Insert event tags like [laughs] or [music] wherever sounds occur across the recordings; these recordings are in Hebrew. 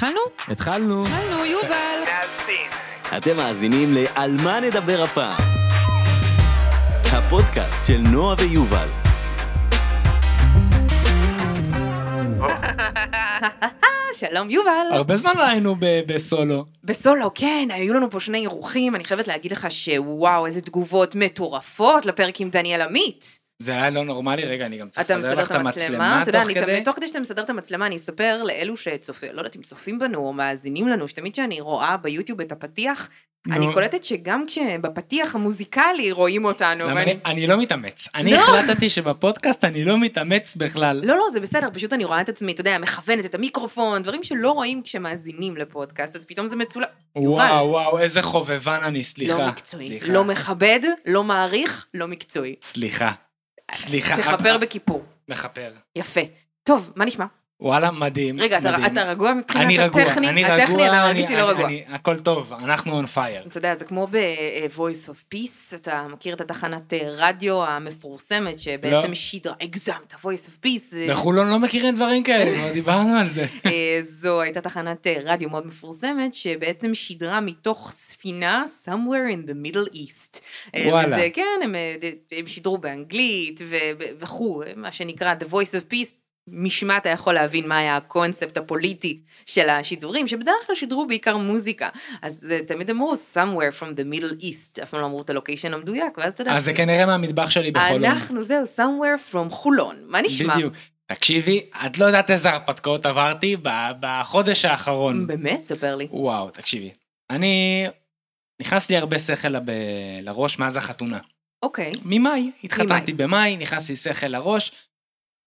התחלנו? התחלנו. התחלנו, יובל. אתם מאזינים ל"על מה נדבר הפעם". הפודקאסט של נועה ויובל. [laughs] שלום יובל. הרבה זמן לא היינו ב- בסולו. בסולו, כן, היו לנו פה שני אירוחים, אני חייבת להגיד לך שוואו, איזה תגובות מטורפות לפרק עם דניאל עמית. זה היה לא נורמלי, רגע, אני גם צריך לסדר לך את המצלמה, אתה יודע, תוך אני כדי. תמיד, תוך כדי שאתה מסדר את המצלמה, אני אספר לאלו שצופים, לא יודעת אם צופים בנו או מאזינים לנו, שתמיד כשאני רואה ביוטיוב את הפתיח. אני קולטת שגם כשבפתיח המוזיקלי רואים אותנו. אני- לא מתאמץ. אני לא. החלטתי שבפודקאסט אני לא מתאמץ בכלל. לא, לא, זה בסדר, פשוט אני רואה את עצמי, אתה יודע, מכוונת את המיקרופון, דברים שלא רואים כשמאזינים לפודקאסט, אז פתאום זה מצולם. וואו, וואו, איזה חובבן אני, סליחה. לא מקצועי. לא מכבד, לא מעריך, לא מקצועי. סליחה. סליחה. תכפר בכיפור. מכפר. יפה. טוב, מה נשמע? וואלה, מדהים. רגע, אתה, מדהים. אתה רגוע מבחינת אני רגוע, הטכני? אני הטכני, רגוע, אתה מרגיש לי לא רגוע. אני- הכל טוב, אנחנו on fire. אתה יודע, זה כמו ב-voice of peace, אתה מכיר את התחנת אה, רדיו המפורסמת שבעצם לא. שידרה, הגזמת, voice of peace, בחולון לא מכירים דברים כאלה, כבר [laughs] דיברנו על זה. אה, זו הייתה תחנת אה, רדיו מאוד מפורסמת, שבעצם שידרה מתוך ספינה somewhere in the middle east. אה, וואלה. וזה, כן, הם, אה, הם שידרו באנגלית וכו', מה שנקרא the voice of peace. משמע אתה יכול להבין מה היה הקונספט הפוליטי של השידורים, שבדרך כלל שידרו בעיקר מוזיקה. אז אה, תמיד אמרו somewhere from the middle east, אף פעם לא אמרו את הלוקיישן המדויק, ואז אתה יודע, אז זה כנראה מהמטבח שלי בחולון. אנחנו זהו, somewhere from חולון, מה נשמע? בדיוק. תקשיבי, את לא יודעת איזה הרפתקאות עברתי בחודש האחרון. באמת? ספר לי. וואו, תקשיבי. אני... נכנס לי הרבה שכל לב- לראש מאז החתונה. אוקיי. ממאי, התחתנתי במאי, נכנס לי שכל לראש.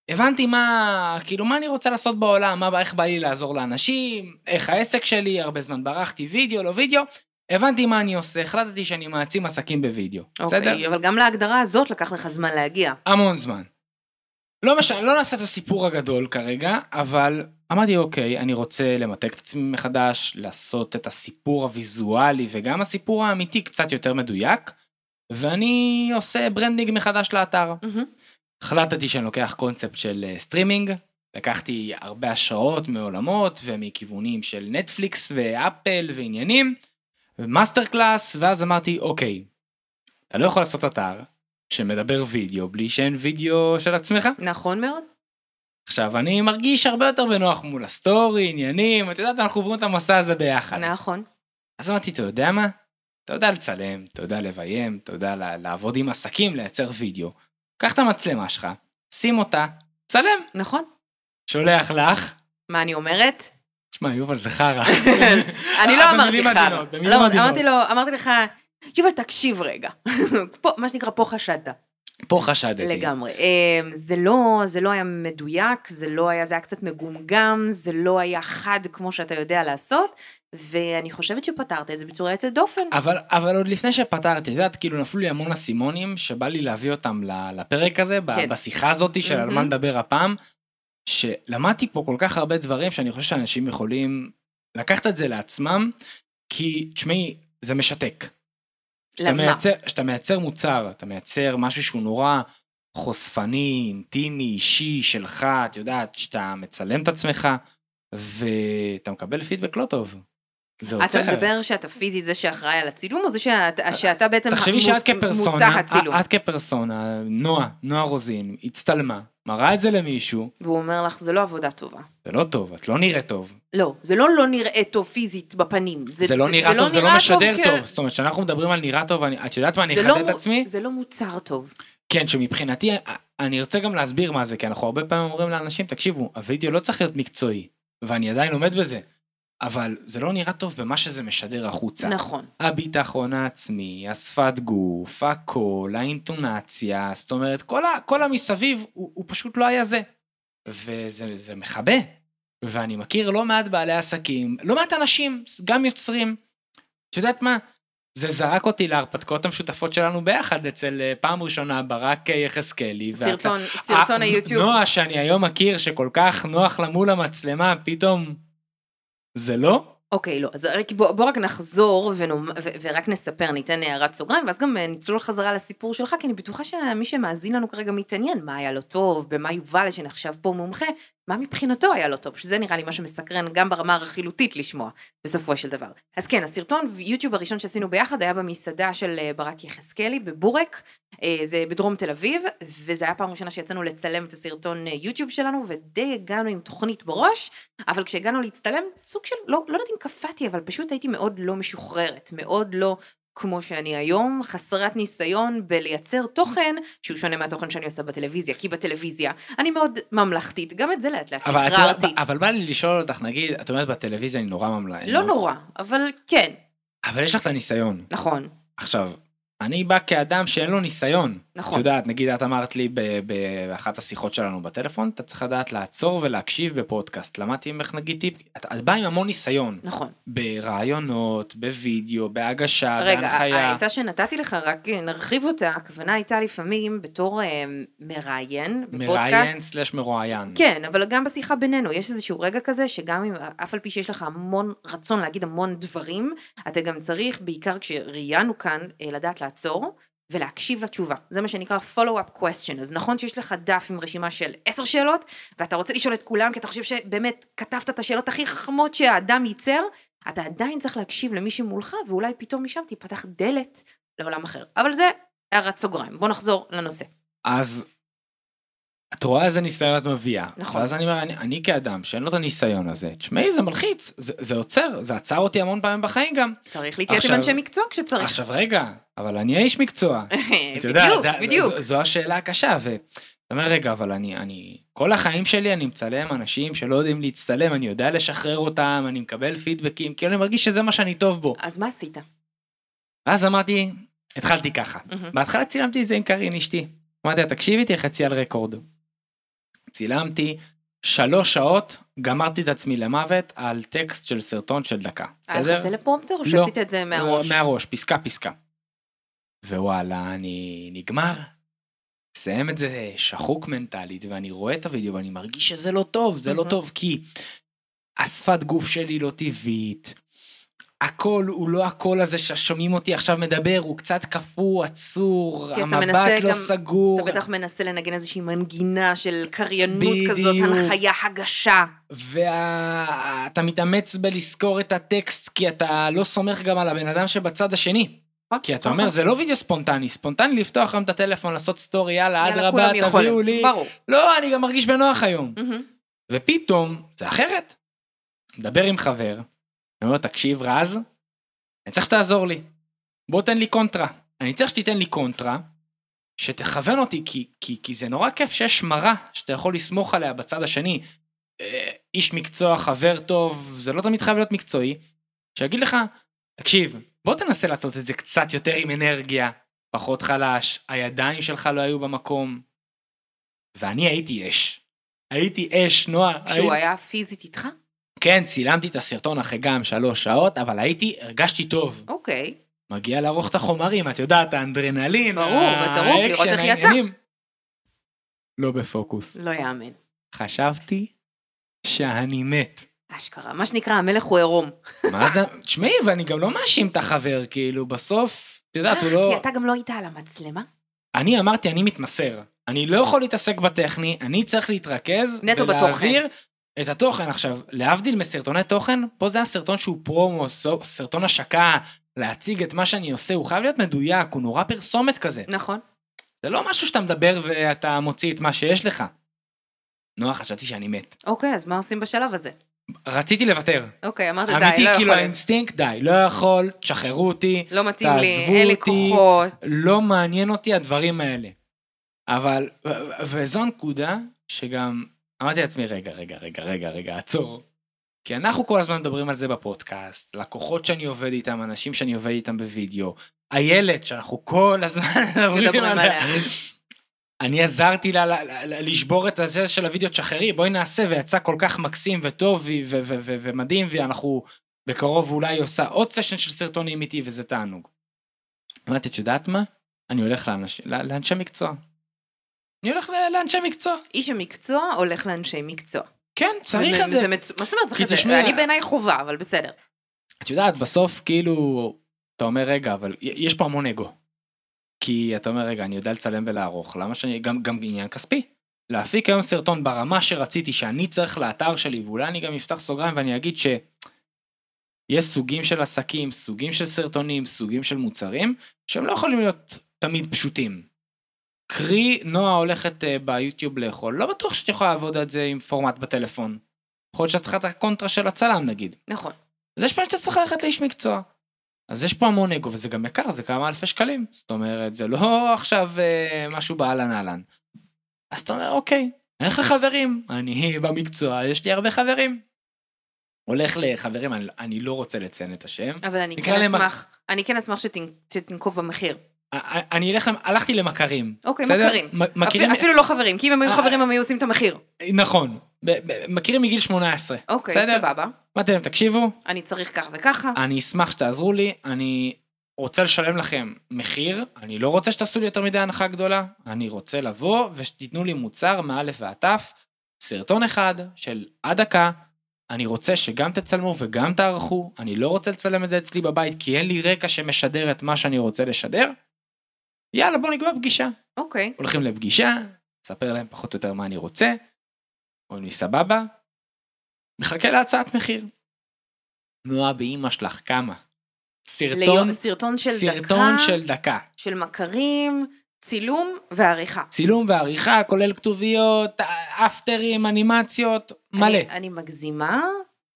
הבנתי מה, כאילו, מה אני רוצה לעשות בעולם, מה, איך בא לי לעזור לאנשים, איך העסק שלי, הרבה זמן ברחתי, וידאו, לא וידאו. הבנתי מה אני עושה, החלטתי שאני מעצים עסקים בווידאו. בסדר? אוקיי, אבל גם להגדרה הזאת לקח לך זמן להגיע. המון זמן. לא משנה, לא נעשה את הסיפור הגדול כרגע, אבל אמרתי, אוקיי, אני רוצה למתג את עצמי מחדש, לעשות את הסיפור הוויזואלי וגם הסיפור האמיתי קצת יותר מדויק, ואני עושה branding מחדש לאתר. מהמם. החלטתי שאני לוקח קונספט של אה, סטרימינג, לקחתי הרבה השראות מעולמות ומכיוונים של נטפליקס ואפל ועניינים, ומאסטר קלאס, ואז אמרתי, אוקיי, אתה לא יכול לעשות אתר שמדבר וידאו בלי שאין וידאו של עצמך. נכון מאוד. עכשיו, אני מרגיש הרבה יותר בנוח מול הסטורי, עניינים, את יודעת, אנחנו עוברים את המסע הזה ביחד. נכון. אז אמרתי, אתה יודע מה? אתה יודע לצלם, אתה יודע לביים, אתה יודע לעבוד עם עסקים, לייצר וידאו. קח את המצלמה שלך, שים אותה, צלם, נכון. שולח לך. מה אני אומרת? שמע, יובל, זה חרא. [laughs] אני לא אה, אמרתי. עדינות, במילים לא, עדינות. אמרתי לו, אמרתי לך, יובל, תקשיב רגע. [laughs] מה שנקרא, פה חשדתי. פה חשדתי. לגמרי. אמ, זה לא, זה לא היה מדויק, זה לא היה, זה היה קצת מגומגם, זה לא היה חד כמו שאתה יודע לעשות, ואני חושבת שפתרת את זה בצורה יוצאת דופן. אבל, אבל עוד לפני שפתרתי, את יודעת, כאילו נפלו לי המון אסימונים שבא לי להביא אותם לפרק הזה, כן. בשיחה הזאת של על מה. נדבר הפעם, שלמדתי פה כל כך הרבה דברים שאני חושב שאנשים יכולים לקחת את זה לעצמם, כי תשמעי, זה משתק. למה? מייצר, כשאתה מייצר מוצר, אתה מייצר משהו שהוא נורא חושפני, אינטימי, אישי, שלך, את יודעת, שאתה מצלם את עצמך, ואתה מקבל פידבק לא טוב. זה עוצר. אתה מדבר שאתה פיזית זה שאחראי על הצילום, או זה שאת- שאתה בעצם תחשבי שאת כפרסונה, הצילום? את כפרסונה, נועה, נועה רוזין, הצטלמה, מראה את זה למישהו, והוא אומר לך, זה לא עבודה טובה. זה לא טוב, את לא נראית טוב. לא, זה לא לא נראה טוב פיזית בפנים. זה לא נראה טוב, זה לא נראה משדר כ- טוב. זאת אומרת, כשאנחנו מדברים על נראה טוב, אני- את יודעת מה, אני זה אחדד לא את עצמי? זה לא מוצר טוב. כן, שמבחינתי, אני רוצה גם להסביר מה זה, כי אנחנו הרבה פעמים אומרים לאנשים, תקשיבו, הווידאו לא צריך להיות מקצועי, ואני עדיין עומד בזה, אבל זה לא נראה טוב במה שזה משדר החוצה. נכון. הביטחון העצמי, השפת גוף, הקול, האינטונציה, זאת אומרת, כל, ה, כל המסביב הוא, הוא פשוט לא היה זה. וזה זה מכבה. ואני מכיר לא מעט בעלי עסקים, לא מעט אנשים, גם יוצרים. את יודעת מה? זה זרק אותי להרפתקאות המשותפות שלנו ביחד אצל אה, פעם ראשונה ברק אה, יחזקאלי. סרטון, סרטון אה, היוטיוב. נועה שאני היום מכיר שכל כך נוח לה מול המצלמה, פתאום זה לא? אוקיי, לא, אז רק, בוא, בוא רק נחזור ונומ, ו, ורק נספר, ניתן הערת סוגריים, ואז גם אה, נצלול חזרה לסיפור שלך, כי אני בטוחה שמי שמאזין לנו כרגע מתעניין מה היה לו טוב, במה יובל שנחשב פה מומחה, מה מבחינתו היה לא טוב, שזה נראה לי מה שמסקרן גם ברמה הרכילותית לשמוע, בסופו של דבר. אז כן, הסרטון יוטיוב הראשון שעשינו ביחד היה במסעדה של אה, ברק יחזקאלי בבורק, אה, זה בדרום תל אביב, וזה היה פעם ראשונה שיצאנו לצלם את הסרטון אה, יוטיוב שלנו, ודי הגענו עם תוכנית בראש, אבל כשהגענו להצטלם, סוג של, לא, לא יודעת אם קפאתי, אבל פשוט הייתי מאוד לא משוחררת, מאוד לא כמו שאני היום, חסרת ניסיון בלייצר תוכן שהוא שונה מהתוכן שאני עושה בטלוויזיה, כי בטלוויזיה אני מאוד ממלכתית, גם את זה לאט לאט שחררתי. אבל בא לי לשאול אותך, נגיד, את אומרת בטלוויזיה אני נורא ממלא. לא נורא, אבל כן, אבל יש לך את הניסיון. נכון, עכשיו, אני בא כאדם שאין לו ניסיון. נכון. את יודעת, נגיד את אמרת לי באחת השיחות שלנו בטלפון, אתה צריך לדעת לעצור ולהקשיב בפודקאסט. למדתי ממך נגיד טיפ, את, את באה עם המון ניסיון. נכון. ברעיונות, בווידאו, בהגשה, רגע, בהנחיה. העצה שנתתי לך, רק נרחיב אותה, הכוונה הייתה לפעמים בתור אה, מראיין בפודקאסט. מראיין סלש מרואיין. כן, אבל גם בשיחה בינינו, יש איזשהו רגע כזה שגם אם, אף על פי שיש לך המון רצון להגיד המון דברים, אתה גם צריך, בעיקר כשראיינו כאן, אה, לדעת לעצור ולהקשיב לתשובה. זה מה שנקרא follow-up question. אז נכון שיש לך דף עם רשימה של עשר שאלות, ואתה רוצה לשאול את כולם, כי אתה חושב שבאמת כתבת את השאלות הכי חכמות שהאדם ייצר, אתה עדיין צריך להקשיב למי שמולך, ואולי פתאום משם תיפתח דלת לעולם אחר. אבל זה הערת סוגריים. בוא נחזור לנושא. אז את רואה איזה ניסיון את מביאה. נכון. ואז אני אומר, אני, אני כאדם שאין לו את הניסיון הזה, תשמעי, זה מלחיץ, זה, זה עוצר, זה עצר אותי המון פעמים בחיים גם. צריך להתייעץ עם אנשי מקצוע כשצריך. עכשיו רגע, אבל אני האיש מקצוע. [laughs] את יודעת, בדיוק, זה- בדיוק. זו, זו השאלה הקשה, ואתה אומר, רגע, אבל אני, אני, כל החיים שלי אני מצלם אנשים שלא יודעים להצטלם, אני יודע לשחרר אותם, אני מקבל פידבקים, כאילו אני מרגיש שזה מה שאני טוב בו. אז מה עשית? ואז אמרתי, התחלתי ככה. בהתחלה צילמתי את זה עם קארין אשתי. אמרתי לה, תקשיבי, תלחצי על רקורד. צילמתי שלוש שעות, גמרתי את עצמי למוות על טקסט של סרטון של דקה. היה בסדר? לך טלפרומפטר או לא. שעשית את זה מהראש? מהראש, פסקה פסקה. ווואלה, אני נגמר. מסיים את זה שחוק מנטלית, ואני רואה את הוידאו ואני מרגיש שזה לא טוב, זה לא. טוב, כי השפת גוף שלי לא טבעית. הקול הוא לא הקול הזה ששומעים אותי עכשיו מדבר, הוא קצת קפוא, עצור, המבט לא גם- סגור. אתה בטח מנסה לנגן איזושהי מנגינה של קריינות בדיוק. כזאת, הנחיה, הגשה. ואתה מתאמץ בלזכור את הטקסט, כי אתה לא סומך גם על הבן אדם שבצד השני. כי אתה אומר, זה לא וידאו ספונטני, ספונטני לפתוח היום את הטלפון, לעשות סטורי, יאללה, אדרבה. תביאו לי. ברור. לא, אני גם מרגיש בנוח היום. ופתאום, זה אחרת. מדבר עם חבר, אני אומר לו, תקשיב, רז, אני צריך שתעזור לי. בוא תן לי קונטרה. אני צריך שתיתן לי קונטרה, שתכוון אותי, כי, כי, כי זה נורא כיף שיש מראה שאתה יכול לסמוך עליה בצד השני. אה, איש מקצוע, חבר טוב, זה לא תמיד חייב להיות מקצועי, שיגיד לך, תקשיב, בוא תנסה לעשות את זה קצת יותר עם אנרגיה, פחות חלש, הידיים שלך לא היו במקום. ואני הייתי אש. הייתי אש, נועה. כשהוא היה פיזית איתך? כן, צילמתי את הסרטון אחרי גם שלוש שעות, אבל הייתי, הרגשתי טוב. אוקיי. מגיע לערוך את החומרים, את יודעת, האנדרנלין, ברור, בטירוף, לראות איך יצא. לא בפוקוס. לא יאמן. חשבתי שאני מת. אשכרה, מה שנקרא, המלך הוא עירום. מה זה, תשמעי, ואני גם לא מאשים את החבר, כאילו, בסוף, את יודעת, הוא לא... כי אתה גם לא היית על המצלמה? אני אמרתי, אני מתמסר. אני לא יכול להתעסק בטכני, אני צריך להתרכז נטו ולהעביר את התוכן. עכשיו, להבדיל מסרטוני תוכן, פה זה הסרטון שהוא פרומו, סרטון השקה, להציג את מה שאני עושה, הוא חייב להיות מדויק, הוא נורא פרסומת כזה. נכון. זה לא משהו שאתה מדבר ואתה מוציא את מה שיש לך. נועה, חשבתי שאני מת. אוקיי, אז מה עושים בשלב הזה? רציתי לוותר. אוקיי, אמרת די, אמיתי, לא כאילו יכול. האינסטינקט, די, לא יכול, תשחררו אותי, לא מתאים לי, אין לי. כוחות. לא מעניין אותי הדברים האלה. אבל, וזו הנקודה שגם אמרתי לעצמי, רגע, רגע, רגע, רגע, רגע, עצור. כי אנחנו כל הזמן מדברים על זה בפודקאסט, לקוחות שאני עובד איתם, אנשים שאני עובד איתם בווידאו, איילת שאנחנו כל הזמן [laughs] מדברים עליה. אני עזרתי לה לשבור את הזה של הוידאו, תשחררי, בואי נעשה, ויצא כל כך מקסים וטוב ומדהים, ואנחנו בקרוב אולי עושה עוד סשן של סרטונים איתי, וזה תענוג. אמרתי, את יודעת מה? אני הולך לאנשי מקצוע. אני הולך לאנשי מקצוע. איש המקצוע הולך לאנשי מקצוע. כן, צריך את זה. מצ- מה זאת אומרת צריך את זה? אני בעיניי חובה, אבל בסדר. את יודעת, בסוף כאילו, אתה אומר, רגע, אבל יש פה המון אגו. כי אתה אומר, רגע, אני יודע לצלם ולערוך, למה שאני, גם, גם עניין כספי. להפיק היום סרטון ברמה שרציתי שאני צריך לאתר שלי, ואולי אני גם אפתח סוגריים ואני אגיד ש... יש סוגים של עסקים, סוגים של סרטונים, סוגים של מוצרים, שהם לא יכולים להיות תמיד פשוטים. קרי, נועה הולכת uh, ביוטיוב לאכול, לא בטוח שאת יכולה לעבוד על זה עם פורמט בטלפון. יכול להיות שאת צריכה את הקונטרה של הצלם נגיד. נכון. אז יש פעמים שאתה צריך ללכת לאיש מקצוע. אז יש פה המון אגו, וזה גם יקר, זה כמה אלפי שקלים. זאת אומרת, זה לא [laughs] עכשיו uh, משהו באהלן אהלן. אז אתה אומר, אוקיי, אני הולך לחברים, אני [laughs] במקצוע, יש לי הרבה חברים. הולך לחברים, אני, אני לא רוצה לציין את השם. אבל אני כן אשמח, אני כן אשמח שתנ- שתנקוב במחיר. אני אלך, הלכתי למכרים. אוקיי, בסדר? מכרים. מכירים, אפילו- אפילו לא חברים, כי אם הם היו אה, חברים הם היו עושים את המחיר. נכון, ב- ב- מכירים מגיל 18. אוקיי, בסדר? סבבה. אמרתי להם, תקשיבו, אני צריך כך וככה. אני אשמח שתעזרו לי, אני רוצה לשלם לכם מחיר, אני לא רוצה שתעשו לי יותר מדי הנחה גדולה, אני רוצה לבוא ושתיתנו לי מוצר מאלף ועד תף, סרטון אחד של עד דקה, אני רוצה שגם תצלמו וגם תערכו, אני לא רוצה לצלם את זה אצלי בבית כי אין לי רקע שמשדר את מה שאני רוצה לשדר. יאללה בוא נקבע פגישה. אוקיי. הולכים לפגישה, אספר להם פחות או יותר מה אני רוצה, אומרים לי סבבה, מחכה להצעת מחיר. נועה באימא שלך, כמה? סרטון, ליום- סרטון של סרטון דקה, של דקה. של מכרים, צילום ועריכה. צילום ועריכה, כולל כתוביות, אפטרים, אנימציות, מלא. אני, אני מגזימה,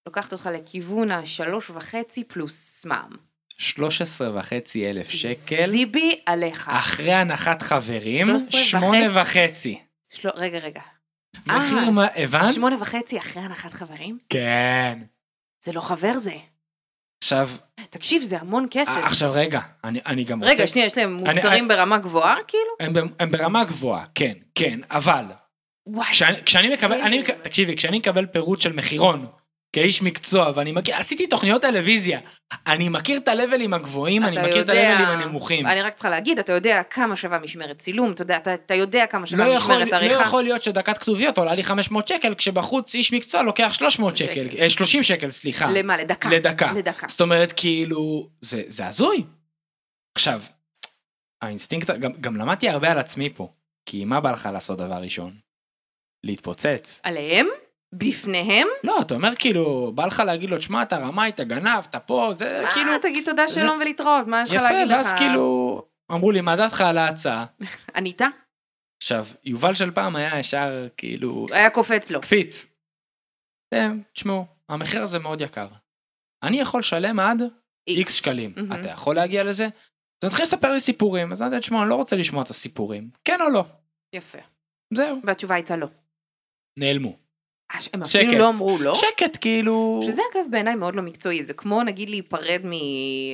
לוקחת אותך לכיוון השלוש וחצי פלוס מע"מ. 13 וחצי אלף שקל, זיבי עליך. אחרי הנחת חברים, 13 שמונה וחצי. של... רגע, רגע. מחיר אה, מה, הבנת? שמונה וחצי אחרי הנחת חברים? כן. זה לא חבר זה. עכשיו, תקשיב, זה המון כסף. אה, עכשיו רגע, אני, אני גם רוצה... רגע, שנייה, יש להם מוצרים ברמה גבוהה, כאילו? הם, הם ברמה גבוהה, כן, כן, אבל וואי. כשאני, כשאני מקבל, אני, תקשיבי, כשאני מקבל פירוט של מחירון, כאיש מקצוע, ואני מכיר, עשיתי תוכניות טלוויזיה, אני מכיר את הלבלים הגבוהים, אני מכיר את יודע- הלבלים הנמוכים. אני רק צריכה להגיד, אתה יודע כמה שווה משמרת צילום, אתה יודע, אתה, אתה יודע כמה לא שווה יכול, משמרת לא עריכה. יכול להיות שדקת כתוביות עולה לי 500 שקל, כשבחוץ איש מקצוע לוקח 300 שקל, שקל. אה, 30 שקל, סליחה. למה? לדקה. לדקה. לדקה. זאת אומרת, כאילו, זה, זה הזוי. עכשיו, האינסטינקט, גם, גם למדתי הרבה על עצמי פה, כי מה בא לך לעשות דבר ראשון? להתפוצץ. עליהם? בפניהם? לא, אתה אומר כאילו, בא לך להגיד לו, שמע, אתה רמאי, אתה גנב, אתה פה, זה מה, כאילו... תגיד תודה זה- שלום ולהתראות, מה יש לך יפה, להגיד לך? ואז כאילו, אמרו לי, מה דעתך על ההצעה? [laughs] ענית? עכשיו, יובל של פעם היה ישר, כאילו, היה קופץ לו. קפיץ. אתם, תשמעו, המחיר הזה מאוד יקר. אני יכול לשלם עד איקס שקלים. מהמם. אתה יכול להגיע לזה? אז מתחיל לספר לי סיפורים, אז אמרתי, תשמע, אני לא רוצה לשמוע את הסיפורים. כן או לא? יפה. זהו, והתשובה הייתה לא. נעלמו. אה, הם שקט. אפילו לא אמרו לא? שקט, כאילו... שזה אגב בעיניי מאוד לא מקצועי, זה כמו נגיד להיפרד מ...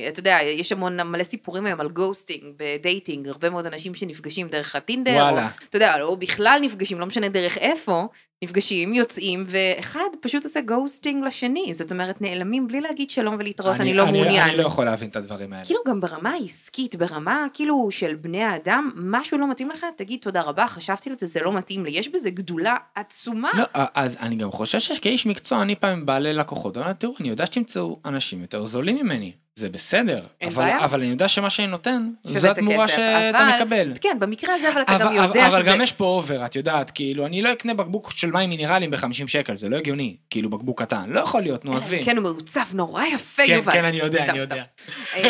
אתה יודע, יש המון מלא סיפורים היום על ghosting ב dating, הרבה מאוד אנשים שנפגשים דרך הטינדר, וואלה. או, אתה יודע, או בכלל נפגשים, לא משנה דרך איפה, נפגשים, יוצאים, ואחד פשוט עושה גוסטינג לשני, זאת אומרת, נעלמים בלי להגיד שלום ולהתראות, אני, לא מעוניין. אני לא יכול להבין את הדברים האלה. כאילו גם ברמה העסקית, ברמה כאילו של בני האדם, משהו לא מתאים לך, תגיד תודה רבה, חשבתי על זה, זה לא מתאים לי, יש בזה גדולה עצומה. לא, אז אני גם חושב שכאיש מקצוע, אני פעם עם בעלי לקוחות, אני אומר, תראו, אני יודע שתמצאו אנשים יותר זולים ממני, זה בסדר. אבל. אבל אני יודע שמה שאני נותן, את התמורה שאתה אבל- מקבל. כן, במקרה הזה, אבל אתה גם אבל, יודע אבל שזה... גם יש פה אובר, את יודעת, כאילו, אני לא אקנה בקבוק של מים מינרליים ב-50 שקל, זה לא הגיוני, כאילו בקבוק קטן, לא יכול להיות, נו עזבי. כן, הוא מעוצב נורא יפה, כן, יובל. כן, אני יודע, אני יודע. אמ,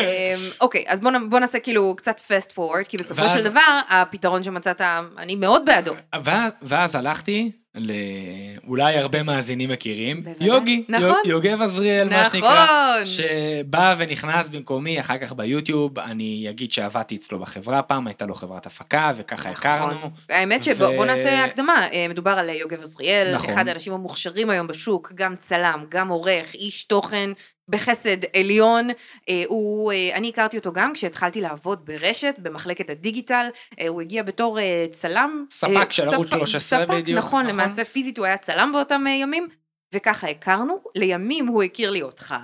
אוקיי, אז בוא נעשה כאילו קצת fast forward, כי בסופו של דבר, הפתרון שמצאת, אני מאוד בעדו. ואז הלכתי לאולי הרבה מאזינים מכירים, בוודאי. יוגי, נכון. יוג- יוגב עזריאל, מה שנקרא. נכון. שבא ונכנס במקומי אחר כך ביוטיוב, אני אגיד שעבדתי אצלו בחברה פעם, הייתה לו חברת הפקה וככה הכרנו. נכון. האמת שבוא ו- נעשה הקדמה, אה, מדובר על אה, יוגב עזריאל, נכון. אחד האנשים המוכשרים היום בשוק, גם צלם, גם עורך, איש תוכן, בחסד עליון. אה, הוא, אה, אני הכרתי אותו גם כשהתחלתי לעבוד ברשת, במחלקת הדיגיטל, אה, הוא הגיע בתור צלם. ספק של ערוץ 13 ספק, בדיוק, נכון, נכון. למעשה פיזית הוא היה צלם באותם ימים. וככה הכרנו, לימים הוא הכיר לי אותך,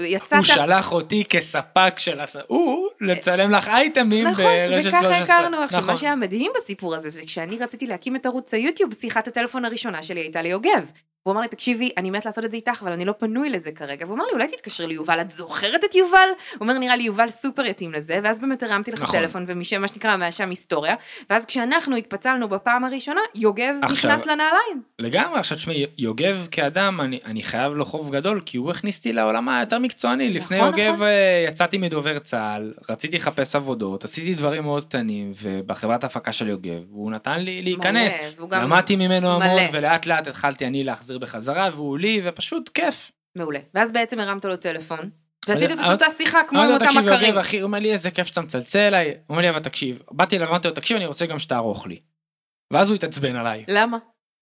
יצאת... הוא שלח אותי כספק של הס... הוא לצלם לך אייטמים נכון, ברשת 13. וככה הכרנו. עכשיו, נכון. מה שהיה מדהים בסיפור הזה, זה כשאני רציתי להקים את ערוץ היוטיוב, שיחת הטלפון הראשונה שלי הייתה ליוגב. והוא אמר לי, תקשיבי, אני מת לעשות את זה איתך, אבל אני לא פנוי לזה כרגע. והוא אמר לי, אולי תתקשרי ליובל, את זוכרת את יובל? הוא אומר, נראה לי יובל סופר יתאים לזה, ואז באמת הרמתי לך נכון. טלפון, ומשם, מה שנקרא, מהשם היסטוריה, ואז כשאנחנו התפצלנו בפעם הראשונה, יוגב עכשיו- נכנס לנעליים. לגמרי, עכשיו תשמעי, יוגב כאדם, אני, אני חייב לו חוב גדול, כי הוא הכניס אותי לעולם היותר מקצועני. לפני נכון, יוגב נכון. אה, יצאתי מדובר צה"ל, רציתי לחפש עבודות, עשיתי דברים מאוד קטנים, ובחברת ההפקה של יוגב, הוא נתן לי להיכנס. מלא, להחזיר בחזרה, והוא לי, ופשוט כיף. מעולה. ואז בעצם הרמת לו טלפון, ועשית את אותה שיחה כמו עם אותם מכרים. הוא אומר לי, איזה כיף שאתה מצלצל אליי. הוא אומר לי, אבל תקשיב, באתי אליו, אמרתי לו, תקשיב, אני רוצה גם שתערוך לי. ואז הוא התעצבן עליי. למה?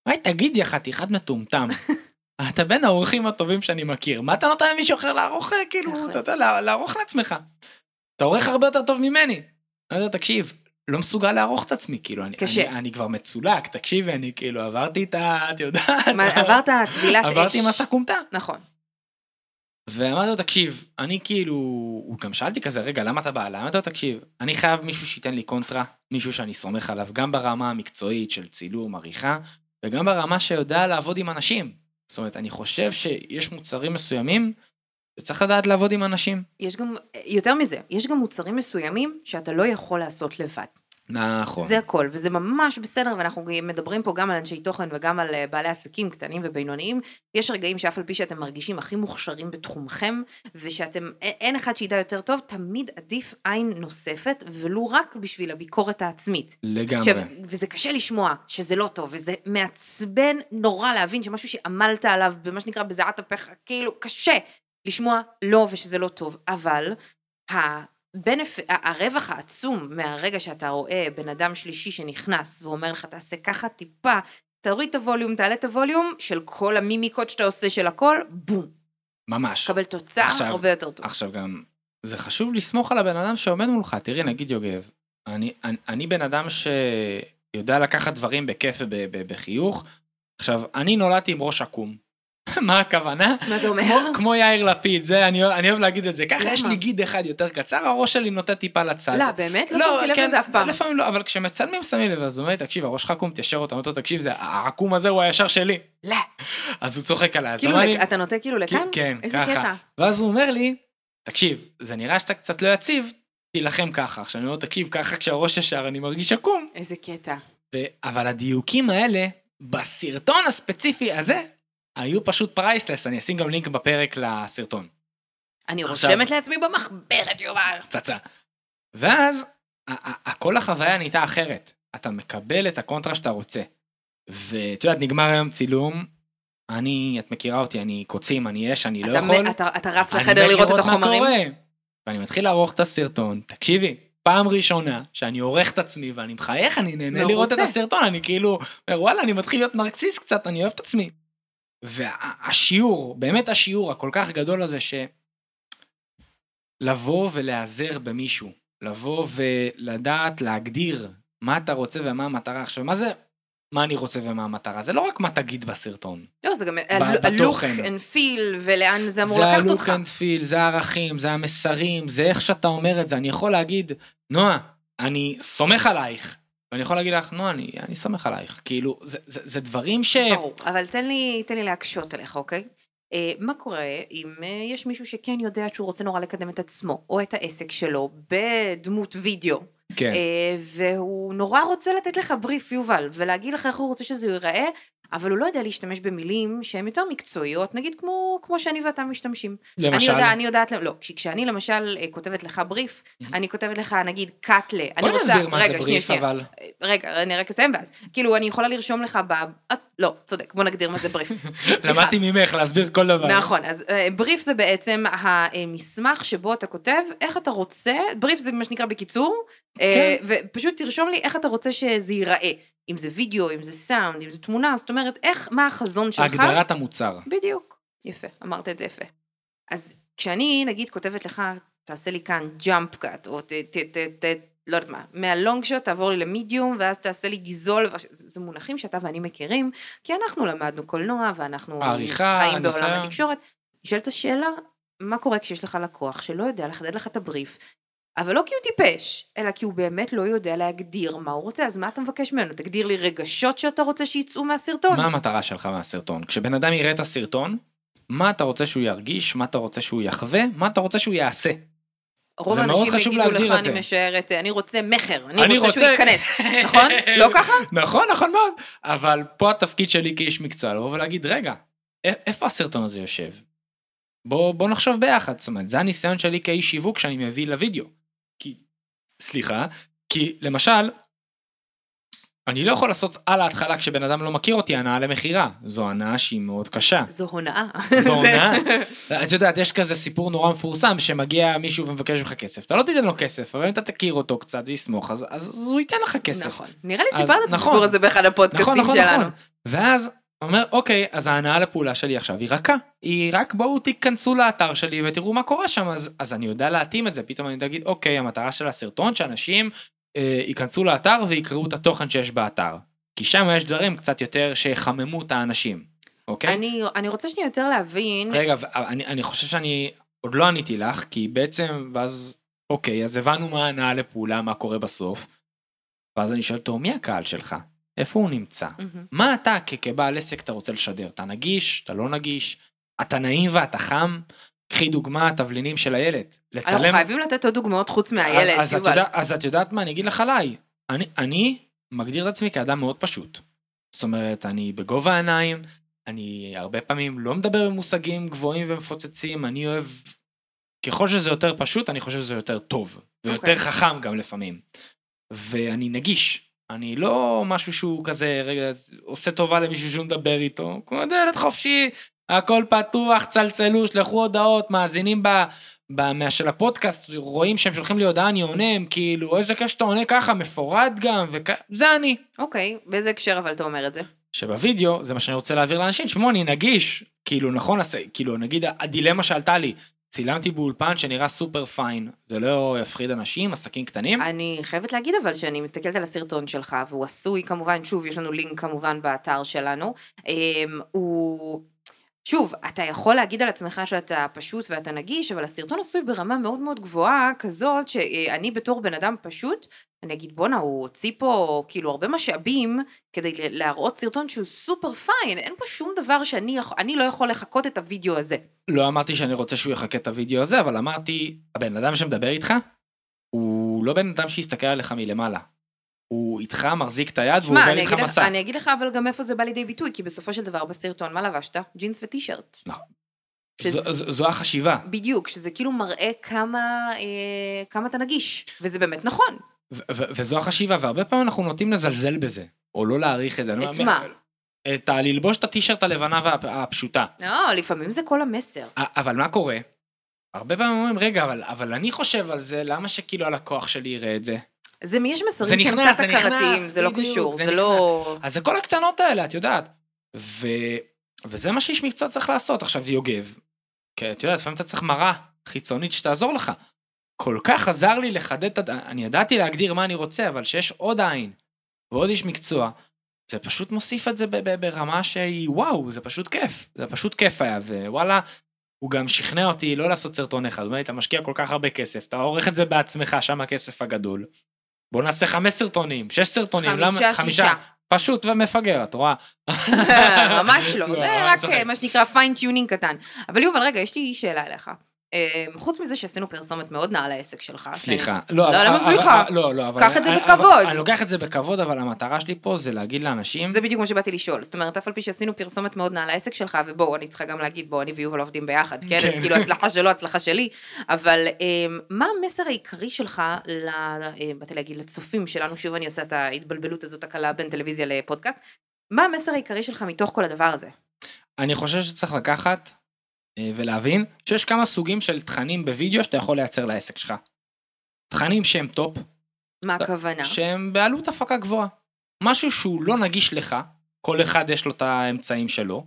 היי, תגיד, יא חתיכת מטומטם. [laughs] אתה בין האורחים הטובים שאני מכיר, מה אתה נותן למישהו אחר לערוך, אה, כאילו. אתה יודע, לע- לערוך לעצמך. אתה עורך הרבה יותר טוב ממני. אני אומר לו, תקשיב, לא מסוגל לערוך את עצמי, כאילו, אני, קשה. אני, אני כבר מצולק, תקשיבי, אני כאילו עברתי את ה... את יודעת, מה, עברת טבילת [laughs] אש. עברתי מסע כומתה. נכון. ואמרתי לו, תקשיב, אני כאילו, הוא גם שאלתי כזה, רגע, למה אתה בא? אמרתי לו, תקשיב, אני חייב מישהו שייתן לי קונטרה, מישהו שאני סומך עליו, גם ברמה המקצועית של צילום, עריכה, וגם ברמה שיודע לעבוד עם אנשים. זאת אומרת, אני חושב שיש מוצרים מסוימים, וצריך לדעת לעבוד עם אנשים. יש גם, יותר מזה, יש גם מוצרים מסוימים שאתה לא יכול לעשות לבד. נכון. זה הכל, וזה ממש בסדר, ואנחנו מדברים פה גם על אנשי תוכן וגם על אה, בעלי עסקים קטנים ובינוניים. יש רגעים שאף על פי שאתם מרגישים הכי מוכשרים בתחומכם, ושאתם, א- אין אחד שידע יותר טוב, תמיד עדיף עין נוספת, ולו רק בשביל הביקורת העצמית. לגמרי. עכשיו, וזה קשה לשמוע שזה לא טוב, וזה מעצבן נורא להבין שמשהו שעמלת עליו במה שנקרא בזיעת אפיך, כאילו קשה לשמוע לא ושזה לא טוב, אבל הבנפ... הרווח העצום מהרגע שאתה רואה בן אדם שלישי שנכנס ואומר לך תעשה ככה טיפה, תוריד את הווליום, תעלה את הווליום של כל המימיקות שאתה עושה של הכל, בום, ממש. תקבל תוצאה עכשיו- הרבה יותר טובה. עכשיו גם, זה חשוב לסמוך על הבן אדם שעומד מולך, תראי, נגיד יוגב, אני, אני, אני בן אדם שיודע לקחת דברים בכיף ובחיוך. עכשיו, אני נולדתי עם ראש עקום. [laughs] מה הכוונה? מה זה אומר? כמו, כמו יאיר לפיד, זה, אני, אני אוהב להגיד את זה. ככה? יש לי גיד אחד יותר קצר, הראש שלי נוטה טיפה לצד. לא, באמת? לא שמתי לב לזה אף פעם. לפעמים לא, אבל כשמצלמים שמים לב, אז הוא אומר לי, תקשיב, הראש שלך עקום, תיישר אותו, לו, תקשיב, זה, העקום הזה הוא הישר שלי. לא. אז הוא צוחק עליי, אז הוא כאילו, אמר לי, אתה נוטה כאילו לכאן? כן, ככה. ואז הוא אומר לי, תקשיב, זה נראה שאתה קצת לא יציב, תילחם ככה. עכשיו אני אומר, תקשיב, ככה כשהראש ישר אני מרגיש עקום. איזה קטע. ו... אבל הדיוקים האלה, בסרטון הספציפי הזה, היו פשוט priceless, אני אשים גם לינק בפרק לסרטון. אני עכשיו- רושמת לעצמי במחברת, יובל. פצצה. ואז, כל החוויה נהייתה אחרת. אתה מקבל את הקונטרה שאתה רוצה. ואת יודעת, נגמר היום צילום, אני, את מכירה אותי, אני קוצים, אני אש, אני לא יכול. אתה אתה רץ אני לחדר מת לראות את החומרים? קורה. ואני מתחיל לערוך את הסרטון, תקשיבי, פעם ראשונה שאני עורך את עצמי ואני מחייך, אני נהנה מרוצה. לראות את הסרטון, אני כאילו, וואלה, אני מתחיל להיות נרקסיס קצת, אני אוהב את עצמי. והשיעור, באמת השיעור הכל כך גדול הזה, ש... לבוא ולהיעזר במישהו, לבוא ולדעת להגדיר מה אתה רוצה ומה המטרה. עכשיו, מה זה מה אני רוצה ומה המטרה? זה לא רק מה תגיד בסרטון. לא, זה גם הלוק. אנד פיל, ולאן זה אמור זה לקחת אותך. and feel, זה הערכים, זה המסרים, זה איך שאתה אומר את זה. אני יכול להגיד, נועה, אני סומך עלייך. ואני יכול להגיד לך, נועה, אני, אני סומך עלייך. כאילו, זה, זה, זה דברים ש... ברור, אבל תן לי, תן לי להקשות עליך, אוקיי? אה, מה קורה אם אה, יש מישהו שכן יודע שהוא רוצה נורא לקדם את עצמו, או את העסק שלו, בדמות וידאו, כן. אה, והוא נורא רוצה לתת לך בריף, יובל, ולהגיד לך איך הוא רוצה שזה ייראה, אבל הוא לא יודע להשתמש במילים שהן יותר מקצועיות, נגיד כמו, כמו שאני ואתה משתמשים. אני, למשל, יודע, אני יודעת, לא, כש- כשאני למשל אה, כותבת לך בריף, אני כותבת לך נגיד קאטלה, אני בוא רוצה, נסביר מה רגע, זה בריף, שנייה. אבל... רגע, אני רק אסיים ואז. כאילו, אני יכולה לרשום לך ב... אה, לא, צודק, בוא נגדיר מה זה בריף. [laughs] למדתי ממך להסביר כל דבר. נכון, אז אה, בריף זה בעצם המסמך שבו אתה כותב איך אתה רוצה, בריף זה מה שנקרא בקיצור, אה, כן. ופשוט תרשום לי איך אתה רוצה שזה ייראה. אם זה וידאו, אם זה סאונד, אם זה תמונה, זאת אומרת, איך, מה החזון שלך. הגדרת המוצר. בדיוק. יפה, אמרת את זה יפה. אז כשאני, נגיד, כותבת לך, תעשה לי כאן ג'אמפ קאט, או ת, ת, ט, ט, לא יודעת מה, מהלונג שוט תעבור לי למדיום, ואז תעשה לי גיזול, זה, זה מונחים שאתה ואני מכירים, כי אנחנו למדנו קולנוע, ואנחנו העריכה, חיים בעולם. התקשורת. נשאלת השאלה, מה קורה כשיש לך לקוח שלא יודע לחדד לך את הבריף, אבל לא כי הוא טיפש, אלא כי הוא באמת לא יודע להגדיר מה הוא רוצה, אז מה אתה מבקש ממנו? תגדיר לי רגשות שאתה רוצה שיצאו מהסרטון. מה המטרה שלך מהסרטון? כשבן אדם יראה את הסרטון, מה אתה רוצה שהוא ירגיש, מה אתה רוצה שהוא יחווה, מה אתה רוצה שהוא יעשה. רוב האנשים יגידו לך. אני משערת, אני רוצה מכר, אני אני רוצה שהוא ייכנס, [laughs] נכון? לא ככה? נכון, נכון מאוד. אבל פה התפקיד שלי כאיש מקצוע, לבוא ולהגיד, רגע, איפה הסרטון הזה יושב? בוא, בוא נחשוב ביחד, זאת אומרת, זה הניסיון שלי כאיש שיווק שאני מביא לוידאו. סליחה, כי למשל, אני לא יכול לעשות על ההתחלה כשבן אדם לא מכיר אותי הנאה למכירה. זו הנאה שהיא מאוד קשה. זו הונאה. [laughs] זו הונאה. את יודעת, יש כזה סיפור נורא מפורסם שמגיע מישהו ומבקש ממך כסף. אתה לא תיתן לו כסף, אבל אם אתה תכיר אותו קצת ויסמוך, אז, אז הוא ייתן לך כסף. נכון. נראה לי סיפרת את נכון. הסיפור הזה באחד הפודקאסטים נכון, נכון, שלנו. נכון. ואז אומר, אוקיי, אז ההנאה לפעולה שלי עכשיו היא רכה. היא רק בואו תיכנסו לאתר שלי ותראו מה קורה שם, אז, אז אני יודע להתאים את זה. פתאום אני להגיד, אוקיי, המטרה של הסרטון שאנשים אה, ייכנסו לאתר ויקראו את התוכן שיש באתר. כי שם יש דברים קצת יותר שיחממו את האנשים, אוקיי? אני, אני רוצה שנייה יותר להבין, רגע, אני, אני חושב שאני עוד לא עניתי לך, כי בעצם, ואז, אוקיי, אז הבנו מה ההנאה לפעולה, מה קורה בסוף, ואז אני שואל אותו, מי הקהל שלך? איפה הוא נמצא? מהמם. מה אתה כבעל עסק אתה רוצה לשדר? אתה נגיש? אתה לא נגיש? אתה נעים ואתה חם? קחי דוגמה, תבלינים של הילד. אנחנו לצלם... חייבים לתת עוד דוגמאות חוץ מהילד, אז, את יובל. יודע, אז את יודעת מה, אני אגיד לך עליי. אני, אני מגדיר את עצמי כאדם מאוד פשוט. זאת אומרת, אני בגובה העיניים, אני הרבה פעמים לא מדבר במושגים גבוהים ומפוצצים, אני אוהב... ככל שזה יותר פשוט, אני חושב שזה יותר טוב. ויותר אוקיי. חכם גם לפעמים. ואני נגיש. אני לא משהו שהוא כזה, רגע, עושה טובה למישהו שהוא מדבר איתו. כמו דלת חופשי, הכל פתוח, צלצלו, שלחו הודעות, מאזינים ב... של הפודקאסט, רואים שהם שולחים לי הודעה, אני עונה, הם כאילו, איזה כיף שאתה עונה ככה, מפורט גם, וכ... זה אני. אוקיי, באיזה הקשר אבל אתה אומר את זה? שבווידאו, זה מה שאני רוצה להעביר לאנשים, תשמעו, אני נגיש, כאילו, נכון, כאילו, נגיד, הדילמה שעלתה לי, צילמתי באולפן שנראה סופר פיין, זה לא יפחיד אנשים, עסקים קטנים, אני חייבת להגיד אבל שאני מסתכלת על הסרטון שלך, והוא עשוי כמובן, שוב, יש לנו לינק כמובן באתר שלנו, אמ, הוא... שוב, אתה יכול להגיד על עצמך שאתה פשוט ואתה נגיש, אבל הסרטון עשוי ברמה מאוד מאוד גבוהה, כזאת שאני בתור בן אדם פשוט, אני אגיד בואנה, הוא הוציא פה כאילו הרבה משאבים כדי להראות סרטון שהוא סופר פיין, אין פה שום דבר שאני אני לא יכול לחקות את הוידאו הזה. לא אמרתי שאני רוצה שהוא יחכה את הוידאו הזה, אבל אמרתי, הבן אדם שמדבר איתך, הוא לא בן אדם שיסתכל עליך מלמעלה. הוא איתך, מחזיק את היד, והוא עובר איתך מסע. אני אגיד לך אבל גם איפה זה בא לידי ביטוי, כי בסופו של דבר בסרטון, מה לבשת? ג'ינס וטישרט. שזה- זו- זו- זו החשיבה. בדיוק, שזה כאילו מראה כמה, אה, כמה אתה נגיש, וזה באמת נכון. וזו החשיבה, והרבה פעמים אנחנו נוטים לזלזל בזה, או לא להעריך את זה. את מה? את ה... ללבוש את הטישרט הלבנה והפשוטה. לא, לפעמים זה כל המסר. אבל מה קורה? הרבה פעמים אומרים, רגע, אבל, אבל אני חושב על זה, למה שכאילו הלקוח שלי יראה את זה? זה יש זה מסרים שהם תת-הכרתיים, נכנס, זה לא קשור, זה זה לא... אז זה כל הקטנות האלה, את יודעת. ו... וזה מה שאיש מקצוע צריך לעשות. עכשיו, יוגב, כי את יודעת, לפעמים אתה צריך מראה חיצונית שתעזור לך. כל כך עזר לי לחדד את הד... אני ידעתי להגדיר מה אני רוצה, אבל שיש עוד עין ועוד איש מקצוע, זה פשוט מוסיף את זה ברמה שהיא וואו, זה פשוט כיף. זה פשוט כיף היה, ווואלה, הוא גם שכנע אותי לא לעשות סרטון אחד. הוא אומר לי, אתה משקיע כל כך הרבה כסף, אתה עורך את זה בעצמך, שם הכסף הגדול. בוא נעשה חמש סרטונים, שש סרטונים, חמישה, שישה. פשוט ומפגר, את רואה? [laughs] ממש לא, לא, זה רק מה שנקרא fine-tuning קטן. אבל יובל, רגע, יש לי שאלה אליך. אה, חוץ מזה שעשינו פרסומת מאוד נאה לעסק שלך. סליחה. לא, לא, למה אבל- סליחה? אבל- לא, לא, אבל... קח את זה אבל- בכבוד. אני לוקח את זה בכבוד, אבל המטרה שלי פה זה להגיד לאנשים... זה בדיוק מה שבאתי לשאול, זאת אומרת, אף על פי שעשינו פרסומת מאוד נאה לעסק שלך, ובואו, אני צריכה גם להגיד, בואו, אני ויובל עובדים ביחד, כן? כן. אז כאילו, הצלחה שלו, הצלחה שלי, אבל אמ, מה המסר העיקרי שלך, אה, באתי להגיד, לצופים שלנו, שוב אני עושה את ההתבלבלות הזאת הקלה בין טלוויזיה לפודקאסט, מה המסר העיקרי שלך מתוך כל הדבר הזה? אני חושב שצריך לקחת אה, ולהבין שיש כמה סוגים של תכנים בווידאו שאתה יכול לייצר לעסק שלך. תכנים שהם top, מה הכוונה? שהם בעלות הפקה גבוהה. משהו שהוא לא נגיש לך, כל אחד יש לו את האמצעים שלו,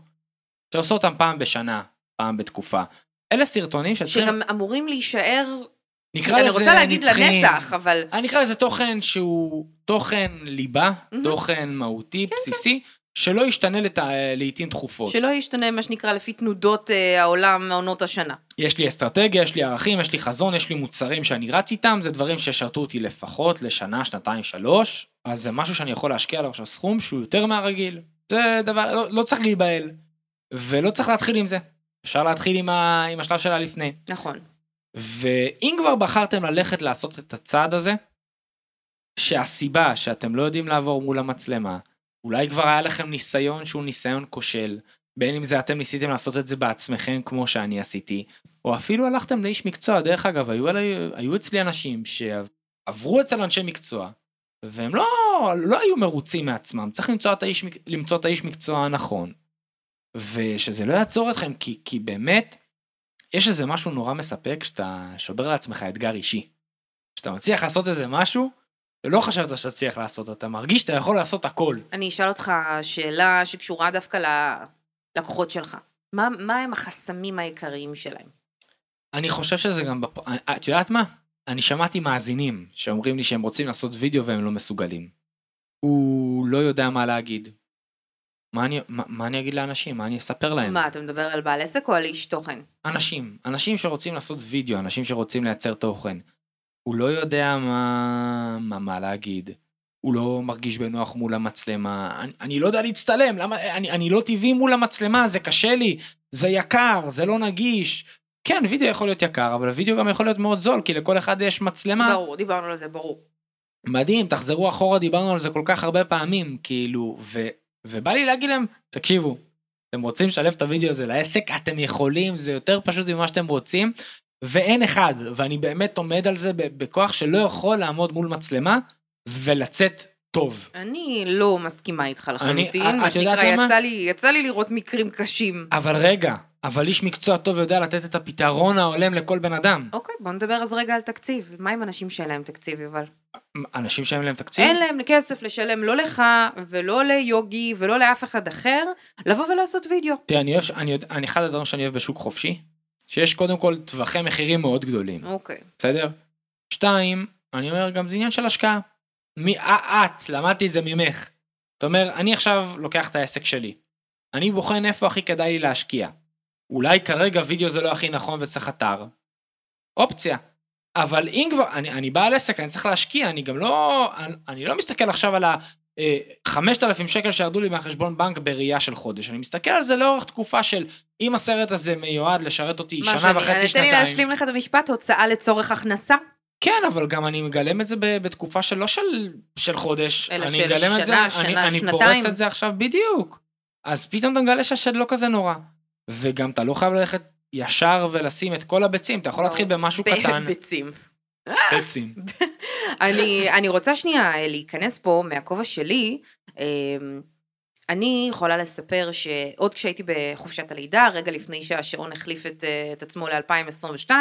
שעושה אותם פעם בשנה, פעם בתקופה. אלה סרטונים שצריכים, שגם אמורים להישאר, נקרא אני לזה רוצה להגיד נצחיים. לנצח, אבל אני אקרא לזה תוכן שהוא תוכן ליבה, מהמם. תוכן מהותי, בסיסי, שלא ישתנה לת... לעיתים תכופות. שלא ישתנה מה שנקרא לפי תנודות אה, העולם מעונות השנה. יש לי אסטרטגיה, יש לי ערכים, יש לי חזון, יש לי מוצרים שאני רץ איתם, זה דברים שישרתו אותי לפחות לשנה, שנתיים, שלוש, אז זה משהו שאני יכול להשקיע עליו עכשיו סכום שהוא יותר מהרגיל. זה דבר, לא, לא צריך להיבהל, ולא צריך להתחיל עם זה. אפשר להתחיל עם, ה... עם השלב שלה לפני. נכון. ואם כבר בחרתם ללכת לעשות את הצעד הזה, שהסיבה שאתם לא יודעים לעבור מול המצלמה, אולי כבר היה לכם ניסיון שהוא ניסיון כושל, בין אם זה אתם ניסיתם לעשות את זה בעצמכם כמו שאני עשיתי, או אפילו הלכתם לאיש מקצוע, דרך אגב, היו, עלי, היו אצלי אנשים שעברו אצל אנשי מקצוע, והם לא, לא היו מרוצים מעצמם, צריך למצוא את האיש, למצוא את האיש מקצוע הנכון. ושזה לא יעצור אתכם, כי, כי באמת, יש איזה משהו נורא מספק שאתה שובר לעצמך אתגר אישי. כשאתה מצליח לעשות איזה משהו, ולא חשבת שתצליח לעשות, אתה מרגיש שאתה יכול לעשות הכל. אני אשאל אותך שאלה שקשורה דווקא ללקוחות שלך. מה, מה הם החסמים העיקריים שלהם? אני חושב שזה גם, בפ... את יודעת מה? אני שמעתי מאזינים שאומרים לי שהם רוצים לעשות וידאו והם לא מסוגלים. הוא לא יודע מה להגיד. מה אני, מה, מה אני אגיד לאנשים? מה אני אספר להם? מה, אתה מדבר על בעל עסק או על איש תוכן? אנשים, אנשים שרוצים לעשות וידאו, אנשים שרוצים לייצר תוכן. הוא לא יודע מה, מה, מה להגיד. הוא לא מרגיש בנוח מול המצלמה. אני, אני לא יודע להצטלם, למה, אני, אני לא טבעי מול המצלמה, זה קשה לי, זה יקר, זה לא נגיש. כן, וידאו יכול להיות יקר, אבל וידאו גם יכול להיות מאוד זול, כי לכל אחד יש מצלמה. ברור, דיברנו על זה, ברור. מדהים, תחזרו אחורה, דיברנו על זה כל כך הרבה פעמים, כאילו, ו, ובא לי להגיד להם, תקשיבו, אתם רוצים לשלב את הוידאו הזה לעסק, אתם יכולים, זה יותר פשוט ממה שאתם רוצים, ואין אחד, ואני באמת עומד על זה בכוח שלא יכול לעמוד מול מצלמה ולצאת טוב. אני לא מסכימה איתך לחלוטין, מה שנקרא, יצא לי, יצא לי לראות מקרים קשים. אבל רגע, אבל איש מקצוע טוב יודע לתת את הפתרון ההולם לכל בן אדם. אוקיי, בוא נדבר אז רגע על תקציב. מה עם אנשים שאין להם תקציב, יובל? אנשים שאין להם תקציב? אין להם כסף לשלם לא לך ולא ליוגי ולא לאף אחד אחר, לבוא ולעשות וידאו. תראה, אני, אני, אני אחד הדברים שאני אוהב בשוק חופשי, שיש קודם כל טווחי מחירים מאוד גדולים. אוקיי. בסדר? שתיים, אני אומר גם זה עניין של השקעה. מי, את, למדתי את זה ממך. אתה אומר, אני עכשיו לוקח את העסק שלי. אני בוחן איפה הכי כדאי לי להשקיע. אולי כרגע וידאו זה לא הכי נכון וצריך אתר. אופציה. אבל אם כבר, אני, אני בעל עסק, אני צריך להשקיע, אני גם לא, אני, אני לא מסתכל עכשיו על ה... 5,000 אה, שקל שירדו לי מהחשבון בנק בראייה של חודש. אני מסתכל על זה לאורך תקופה של אם הסרט הזה מיועד לשרת אותי שנה שאני, וחצי, שנתיים. תן לי להשלים לך את המשפט, הוצאה לצורך הכנסה. כן, אבל גם אני מגלם את זה בתקופה של לא של, של חודש. אלא אני של שנה, את זה, שנה, אני, אני שנתיים. אני פורס את זה עכשיו בדיוק. אז פתאום אתה מגלה שהשד לא כזה נורא. וגם אתה לא חייב ללכת ישר ולשים את כל הביצים, אתה יכול להתחיל במשהו קטן. ביצים. ביצים. [laughs] אני, אני רוצה שנייה להיכנס פה מהכובע שלי. אמ, אני יכולה לספר שעוד כשהייתי בחופשת הלידה, רגע לפני שהשעון החליף את, את עצמו ל-2022,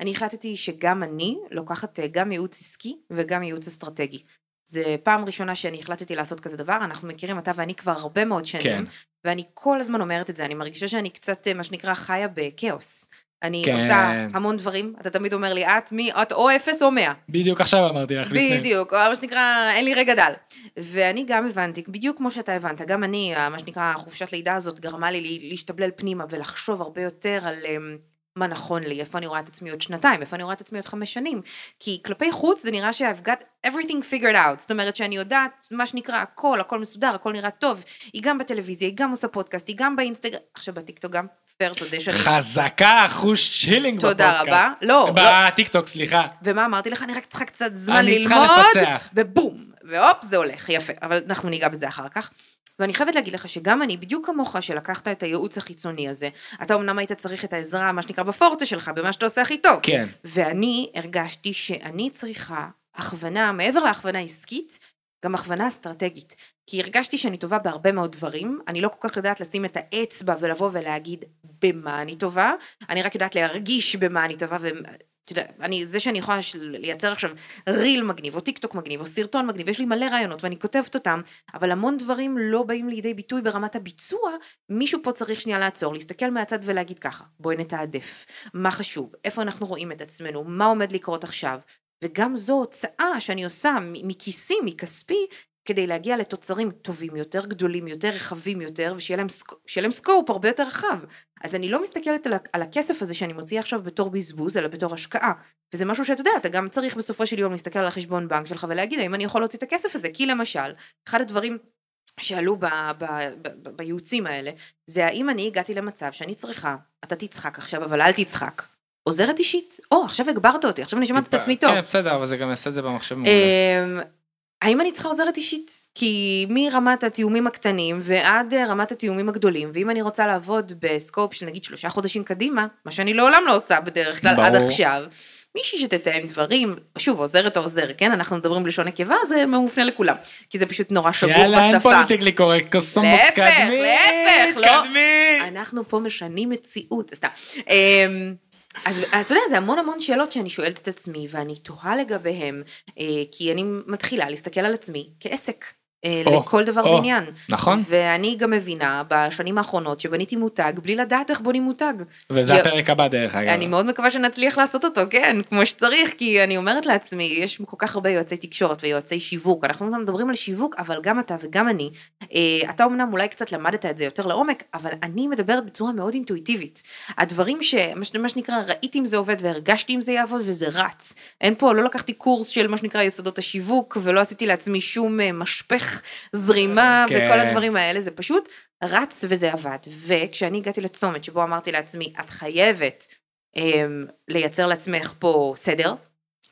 אני החלטתי שגם אני לוקחת גם ייעוץ עסקי וגם ייעוץ אסטרטגי. זה פעם ראשונה שאני החלטתי לעשות כזה דבר, אנחנו מכירים אתה ואני כבר הרבה מאוד שנים, כן. ואני כל הזמן אומרת את זה, אני מרגישה שאני קצת, מה שנקרא, חיה בכאוס. אני כן. עושה המון דברים, אתה תמיד אומר לי, את מי, את או אפס או מאה. בדיוק עכשיו אמרתי לך לפני. בדיוק, מה שנקרא, אין לי רגע דל. ואני גם הבנתי, בדיוק כמו שאתה הבנת, גם אני, מה שנקרא, חופשת לידה הזאת גרמה לי להשתבלל פנימה ולחשוב הרבה יותר על... מה נכון לי, איפה אני רואה את עצמי עוד שנתיים, איפה אני רואה את עצמי עוד חמש שנים. כי כלפי חוץ זה נראה ש-I've got everything figured out. זאת אומרת שאני יודעת מה שנקרא הכל, הכל מסודר, הכל נראה טוב. היא גם בטלוויזיה, היא גם עושה פודקאסט, היא גם באינסטגרם, עכשיו בטיקטוק גם, פייר, תודה שאני... חזקה, אחושילינג בפודקאסט. תודה רבה. לא, לא. בטיקטוק, סליחה. ומה אמרתי לך? אני רק צריכה קצת זמן ללמוד. ובום, והופ, זה הולך, יפה. אבל אנחנו ניגע בזה אחר כך. ואני חייבת להגיד לך שגם אני, בדיוק כמוך, שלקחת את הייעוץ החיצוני הזה, אתה אמנם היית צריך את העזרה, מה שנקרא, בפורצה שלך, במה שאתה עושה הכי טוב. כן. ואני הרגשתי שאני צריכה הכוונה, מעבר להכוונה עסקית, גם הכוונה אסטרטגית. כי הרגשתי שאני טובה בהרבה מאוד דברים, אני לא כל כך יודעת לשים את האצבע ולבוא ולהגיד במה אני טובה, אני רק יודעת להרגיש במה אני טובה, אתה יודע, אני, זה שאני יכולה לייצר עכשיו ריל מגניב, או טיק טוק מגניב, או סרטון מגניב, יש לי מלא רעיונות ואני כותבת אותם, אבל המון דברים לא באים לידי ביטוי ברמת הביצוע, מישהו פה צריך שנייה לעצור, להסתכל מהצד ולהגיד ככה, בואי נתעדף, מה חשוב, איפה אנחנו רואים את עצמנו, מה עומד לקרות עכשיו, וגם זו הוצאה שאני עושה מכיסי, מכספי, כדי להגיע לתוצרים טובים יותר, גדולים יותר, רחבים יותר, ושיהיה להם, סק- להם סקופ הרבה יותר רחב. אז אני לא מסתכלת על, על הכסף הזה שאני מוציאה עכשיו בתור בזבוז, אלא בתור השקעה. וזה משהו שאתה יודע, אתה גם צריך בסופו של יום להסתכל על החשבון בנק שלך ולהגיד, האם אני יכול להוציא את הכסף הזה? כי למשל, אחד הדברים שעלו ב- ב- ב- ב- בייעוצים האלה, זה האם אני הגעתי למצב שאני צריכה, אתה תצחק עכשיו, אבל אל תצחק. עוזרת אישית. או, עכשיו הגברת אותי, עכשיו אני שומעת את עצמי טוב. כן, בסדר, אבל זה גם יעשה את זה במחשב מעולה. אמ, האם אני צריכה עוזרת אישית? כי מרמת התיאומים הקטנים ועד אה, רמת התיאומים הגדולים, ואם אני רוצה לעבוד בסקופ של נגיד שלושה חודשים קדימה, מה שאני לעולם לא עושה בדרך כלל עד ברור. עכשיו, מישהי שתתאם דברים, שוב עוזרת או עוזר, כן? אנחנו מדברים בלשון נקבה, זה מופנה לכולם, כי זה פשוט נורא שגור יאללה, אין בשפה. פוליטיקלי קורקט, קוסום להפך, מתקדמים, להפך, לא. מתקדמים. אנחנו פה משנים מציאות, סתם. אז, אז אתה יודע, זה המון המון שאלות שאני שואלת את עצמי, ואני תוהה לגביהם, אה, כי אני מתחילה להסתכל על עצמי כעסק. אה, או, לכל דבר או, ועניין. נכון. ואני גם מבינה בשנים האחרונות שבניתי מותג בלי לדעת איך בונים מותג. וזה י- הפרק הבא דרך אגב. אני מאוד מקווה שנצליח לעשות אותו, כן, כמו שצריך, כי אני אומרת לעצמי, יש כל כך הרבה יועצי תקשורת ויועצי שיווק, אנחנו מדברים על שיווק, אבל גם אתה וגם אני, אה, אתה אמנם אולי קצת למדת את זה יותר לעומק, אבל אני מדברת בצורה מאוד אינטואיטיבית. הדברים ש... מה ש- מה שנקרא, ראיתי אם זה עובד והרגשתי אם זה יעבוד וזה רץ. אין פה, לא לקחתי קורס של מה שנקרא יסודות השיווק, ולא עשיתי לעצמי שום אה, משפך זרימה כן. וכל הדברים האלה, זה פשוט רץ וזה עבד. וכשאני הגעתי לצומת שבו אמרתי לעצמי, את חייבת אמ, לייצר לעצמך פה סדר,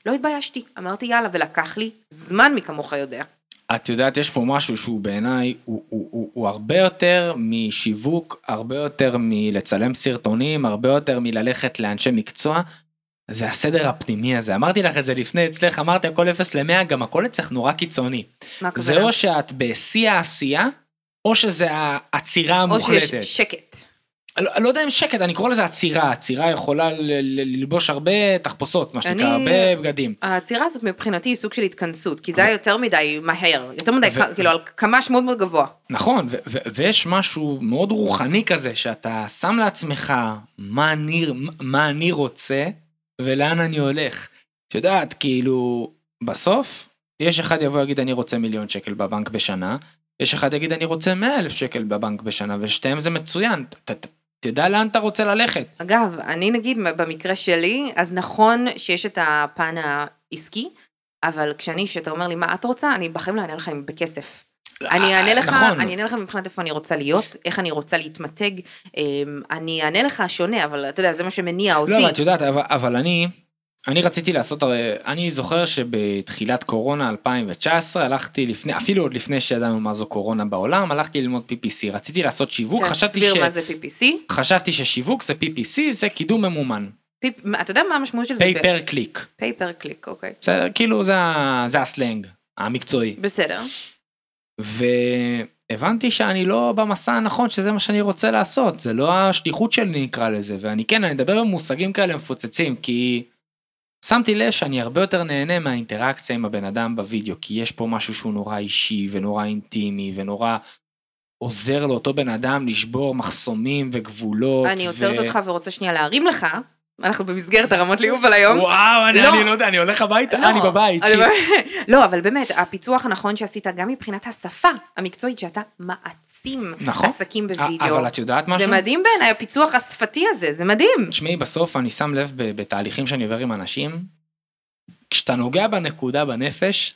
לא התביישתי, אמרתי יאללה, ולקח לי זמן מי כמוך יודע. את יודעת, יש פה משהו שהוא בעיניי, הוא, הוא, הוא, הוא הרבה יותר משיווק, הרבה יותר מלצלם סרטונים, הרבה יותר מללכת לאנשי מקצוע. זה הסדר הפנימי הזה, אמרתי לך את זה לפני אצלך, אמרתי הכל 0 ל-100, גם הכל אצלך נורא קיצוני. מה הכוונה? זה או שאת בשיא העשייה, או שזה העצירה או המוחלטת. שיש שקט. לא, לא יודע אם שקט, אני קורא לזה עצירה, עצירה יכולה ללבוש הרבה תחפושות, מה שנקרא, הרבה בגדים. העצירה הזאת מבחינתי היא סוג של התכנסות, כי זה היה יותר מדי מהר, יותר מדי, ו- כאילו על קמ"ש מאוד מאוד גבוה. נכון, ויש משהו מאוד רוחני כזה, שאתה שם לעצמך מה אני, מה אני רוצה ולאן אני הולך. את יודעת, כאילו, בסוף, יש אחד יבוא ויגיד אני רוצה מיליון שקל בבנק בשנה, יש אחד יגיד אני רוצה 100 אלף שקל בבנק בשנה, ושתיהם זה מצוין, ת, ת, תדע לאן אתה רוצה ללכת. אגב, אני נגיד במקרה שלי, אז נכון שיש את הפן העסקי, אבל כשאני, שאתה אומר לי מה את רוצה, אני בחיים לא אענה לך בכסף. אני אענה לך, נכון. אני אענה לך מבחינת איפה אני רוצה להיות, איך אני רוצה להתמתג, אמ, אני אענה לך שונה, אבל אתה יודע, זה מה שמניע אותי. לא, אבל את יודעת, אבל, אבל אני, אני רציתי לעשות, הרי אני זוכר שבתחילת קורונה 2019 הלכתי לפני, אפילו עוד לפני שידענו מה זו קורונה בעולם, הלכתי ללמוד PPC, רציתי לעשות שיווק, חשבתי, ש... תסביר מה זה PPC. חשבתי ששיווק זה PPC, זה קידום ממומן, פיפ- אתה יודע מה המשמעות של זה? pay per click, pay per click, אוקיי. בסדר, כאילו זה, זה הסלנג המקצועי, בסדר. והבנתי שאני לא במסע הנכון שזה מה שאני רוצה לעשות, זה לא השליחות שלי נקרא לזה, ואני כן, אני אדבר במושגים כאלה מפוצצים, כי שמתי לב שאני הרבה יותר נהנה מהאינטראקציה עם הבן אדם בווידאו, כי יש פה משהו שהוא נורא אישי ונורא אינטימי ונורא עוזר לאותו בן אדם לשבור מחסומים וגבולות. אני עוצרת אותך ורוצה שנייה להרים לך, אנחנו במסגרת הרמות ליובל היום. וואו, אני, לא. אני לא יודע, אני הולך הביתה, לא, אני בבית. שיט. [laughs] לא, אבל באמת, הפיצוח הנכון שעשית גם מבחינת השפה המקצועית, שאתה מעצים נכון. עסקים בווידאו. אבל את יודעת משהו? זה מדהים בעיניי, הפיצוח השפתי הזה, זה מדהים. תשמעי, בסוף אני שם לב בתהליכים שאני עובר עם אנשים, כשאתה נוגע בנקודה בנפש,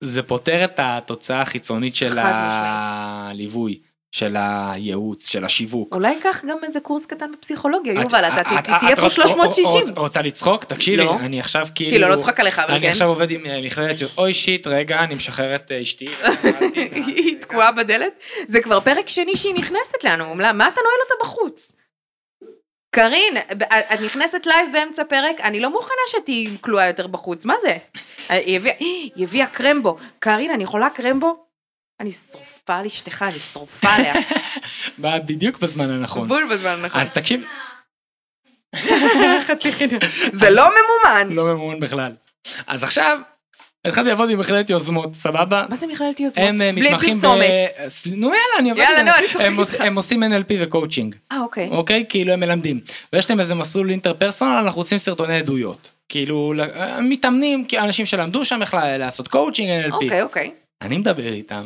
זה פותר את התוצאה החיצונית של הליווי, של הייעוץ, של השיווק. אולי קח גם איזה קורס קטן בפסיכולוגיה, יובל, אתה תהיה פה רוצ- 360. רוצ- רוצה לצחוק? תקשיבי, לא. אני עכשיו כאילו... כאילו, לא צוחק עליך, אבל אני כן. עכשיו עובד עם אה, מכללת, אוי shit, רגע, אני משחרר את אה, אשתי. [laughs] היא תקועה בדלת. זה כבר פרק שני שהיא נכנסת לנו, מה אתה נועל אותה בחוץ? קארין, ב- את נכנסת live באמצע פרק, אני לא מוכנה שתהיי כלואה יותר בחוץ, מה זה? [gasps] היא הביאה קרמבו. קארין, אני יכולה קרמבו? אני שרופה על אשתך, אני שרופה עליה. [laughs] בא בדיוק בזמן הנכון. בול בזמן הנכון. אז תקשיב, [laughs] חצי חינם. [laughs] זה לא ממומן. לא ממומן בכלל. אז עכשיו, התחלתי לעבוד עם מכללת יוזמות, סבבה? מה זה מכללת יוזמות? הם אה, מתמחים ב... נו יאללה, אני עובד יאללה. נו, אני צוחקת איתך. הם עושים NLP וקואוצ'ינג, אה, אוקיי. אוקיי? כאילו הם מלמדים. ויש להם איזה מסלול interpersonal, אנחנו עושים סרטוני עדויות. כאילו, אה, מתאמנים, אנשים שלמדו שם איך לעשות coaching NLP. אוקיי, אוקיי. אני מדבר איתם,